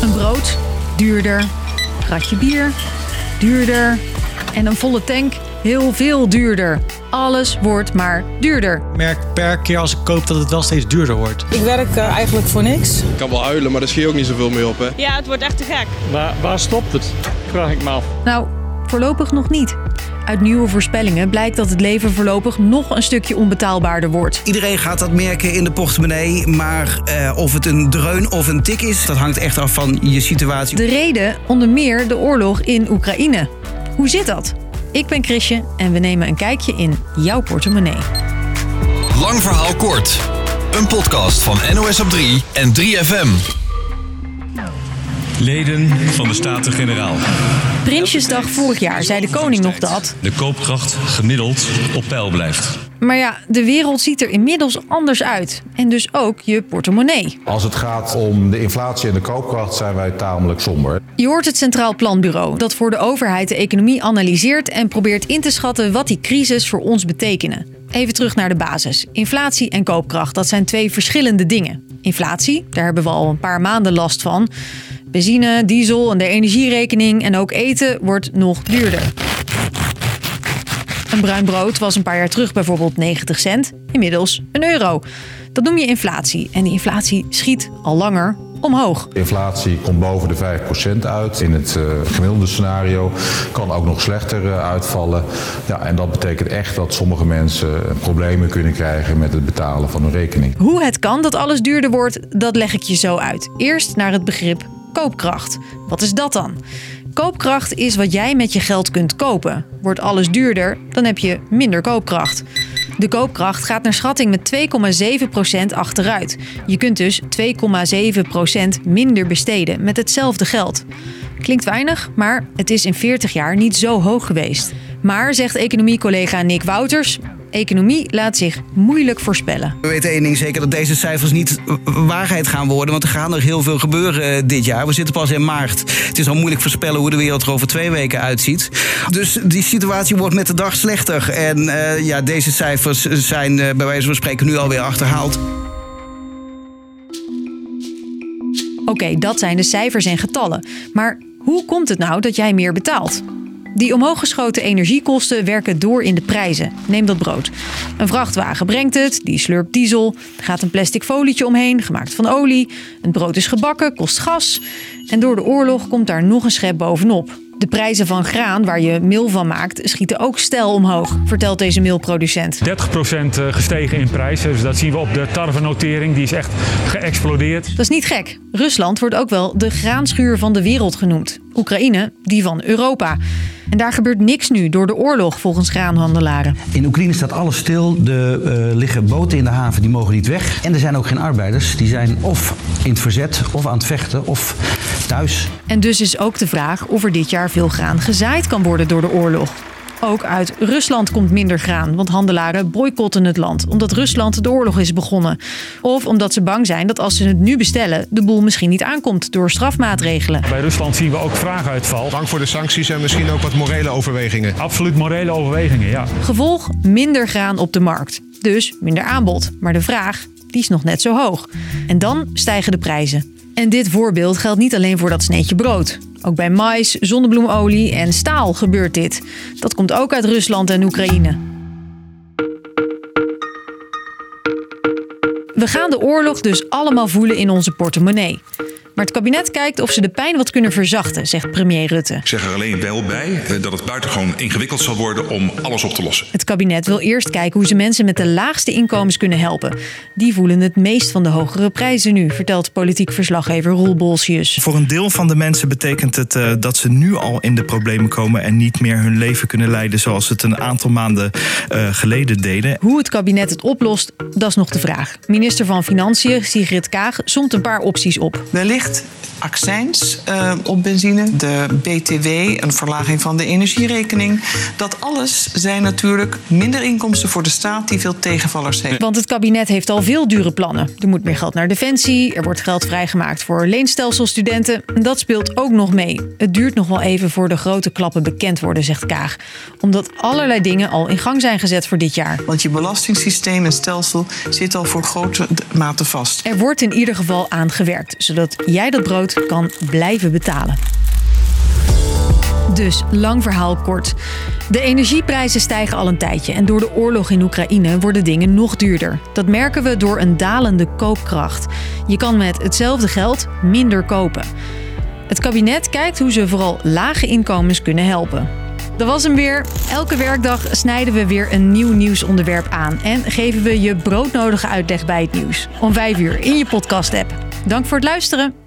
Een brood, duurder. Kratje bier, duurder. En een volle tank, heel veel duurder. Alles wordt maar duurder. Ik merk per keer als ik koop dat het wel steeds duurder wordt. Ik werk uh, eigenlijk voor niks. Ik kan wel huilen, maar daar schiet ook niet zoveel mee op. Hè? Ja, het wordt echt te gek. Maar waar stopt het? Vraag ik me af. Nou, voorlopig nog niet. Uit nieuwe voorspellingen blijkt dat het leven voorlopig nog een stukje onbetaalbaarder wordt. Iedereen gaat dat merken in de portemonnee, maar uh, of het een dreun of een tik is, dat hangt echt af van je situatie. De reden onder meer de oorlog in Oekraïne. Hoe zit dat? Ik ben Chrisje en we nemen een kijkje in jouw portemonnee. Lang verhaal kort. Een podcast van NOS op 3 en 3FM. Leden van de Staten-Generaal. Prinsjesdag vorig jaar zei de koning nog dat. De koopkracht gemiddeld op peil blijft. Maar ja, de wereld ziet er inmiddels anders uit. En dus ook je portemonnee. Als het gaat om de inflatie en de koopkracht zijn wij tamelijk somber. Je hoort het Centraal Planbureau, dat voor de overheid de economie analyseert en probeert in te schatten wat die crisis voor ons betekenen. Even terug naar de basis. Inflatie en koopkracht, dat zijn twee verschillende dingen. Inflatie, daar hebben we al een paar maanden last van. Benzine, diesel en de energierekening en ook eten wordt nog duurder. Een bruin brood was een paar jaar terug bijvoorbeeld 90 cent, inmiddels een euro. Dat noem je inflatie en die inflatie schiet al langer omhoog. Inflatie komt boven de 5% uit. In het uh, gemiddelde scenario kan ook nog slechter uh, uitvallen. Ja, en dat betekent echt dat sommige mensen problemen kunnen krijgen met het betalen van hun rekening. Hoe het kan dat alles duurder wordt, dat leg ik je zo uit. Eerst naar het begrip koopkracht. Wat is dat dan? Koopkracht is wat jij met je geld kunt kopen. Wordt alles duurder, dan heb je minder koopkracht. De koopkracht gaat naar schatting met 2,7% achteruit. Je kunt dus 2,7% minder besteden met hetzelfde geld. Klinkt weinig, maar het is in 40 jaar niet zo hoog geweest. Maar, zegt economiecollega Nick Wouters, economie laat zich moeilijk voorspellen. We weten één ding zeker, dat deze cijfers niet waarheid gaan worden. Want er gaat nog heel veel gebeuren dit jaar. We zitten pas in maart. Het is al moeilijk voorspellen hoe de wereld er over twee weken uitziet. Dus die situatie wordt met de dag slechter. En uh, ja, deze cijfers zijn uh, bij wijze van spreken nu alweer achterhaald. Oké, okay, dat zijn de cijfers en getallen. Maar hoe komt het nou dat jij meer betaalt? Die omhooggeschoten energiekosten werken door in de prijzen. Neem dat brood. Een vrachtwagen brengt het, die slurpt diesel. Er gaat een plastic folietje omheen, gemaakt van olie. Het brood is gebakken, kost gas. En door de oorlog komt daar nog een schep bovenop. De prijzen van graan, waar je meel van maakt, schieten ook stijl omhoog, vertelt deze meelproducent. 30% gestegen in prijs, dus dat zien we op de tarwennotering, die is echt geëxplodeerd. Dat is niet gek. Rusland wordt ook wel de graanschuur van de wereld genoemd. Oekraïne, die van Europa. En daar gebeurt niks nu door de oorlog, volgens graanhandelaren. In Oekraïne staat alles stil. Er uh, liggen boten in de haven, die mogen niet weg. En er zijn ook geen arbeiders. Die zijn of in het verzet, of aan het vechten, of thuis. En dus is ook de vraag of er dit jaar veel graan gezaaid kan worden door de oorlog. Ook uit Rusland komt minder graan, want handelaren boycotten het land omdat Rusland de oorlog is begonnen. Of omdat ze bang zijn dat als ze het nu bestellen, de boel misschien niet aankomt door strafmaatregelen. Bij Rusland zien we ook vraaguitval. Bang voor de sancties en misschien ook wat morele overwegingen. Absoluut morele overwegingen, ja. Gevolg: minder graan op de markt. Dus minder aanbod. Maar de vraag, die is nog net zo hoog. En dan stijgen de prijzen. En dit voorbeeld geldt niet alleen voor dat sneetje brood. Ook bij mais, zonnebloemolie en staal gebeurt dit. Dat komt ook uit Rusland en Oekraïne. We gaan de oorlog dus allemaal voelen in onze portemonnee. Maar het kabinet kijkt of ze de pijn wat kunnen verzachten, zegt premier Rutte. Ik zeg er alleen wel bij eh, dat het buitengewoon ingewikkeld zal worden om alles op te lossen. Het kabinet wil eerst kijken hoe ze mensen met de laagste inkomens kunnen helpen. Die voelen het meest van de hogere prijzen nu, vertelt politiek verslaggever Roel Bolsius. Voor een deel van de mensen betekent het uh, dat ze nu al in de problemen komen en niet meer hun leven kunnen leiden zoals het een aantal maanden uh, geleden deden. Hoe het kabinet het oplost, dat is nog de vraag. Minister van Financiën Sigrid Kaag somt een paar opties op. Wellicht accijns uh, op benzine, de BTW, een verlaging van de energierekening. Dat alles zijn natuurlijk minder inkomsten voor de staat die veel tegenvallers heeft. Want het kabinet heeft al veel dure plannen. Er moet meer geld naar defensie, er wordt geld vrijgemaakt voor leenstelselstudenten. Dat speelt ook nog mee. Het duurt nog wel even voor de grote klappen bekend worden, zegt Kaag. Omdat allerlei dingen al in gang zijn gezet voor dit jaar. Want je belastingssysteem en stelsel zit al voor grote mate vast. Er wordt in ieder geval aan gewerkt, zodat jij dat brood kan blijven betalen. Dus, lang verhaal kort. De energieprijzen stijgen al een tijdje en door de oorlog in Oekraïne worden dingen nog duurder. Dat merken we door een dalende koopkracht. Je kan met hetzelfde geld minder kopen. Het kabinet kijkt hoe ze vooral lage inkomens kunnen helpen. Dat was hem weer. Elke werkdag snijden we weer een nieuw nieuwsonderwerp aan en geven we je broodnodige uitleg bij het nieuws. Om 5 uur in je podcast-app. Dank voor het luisteren.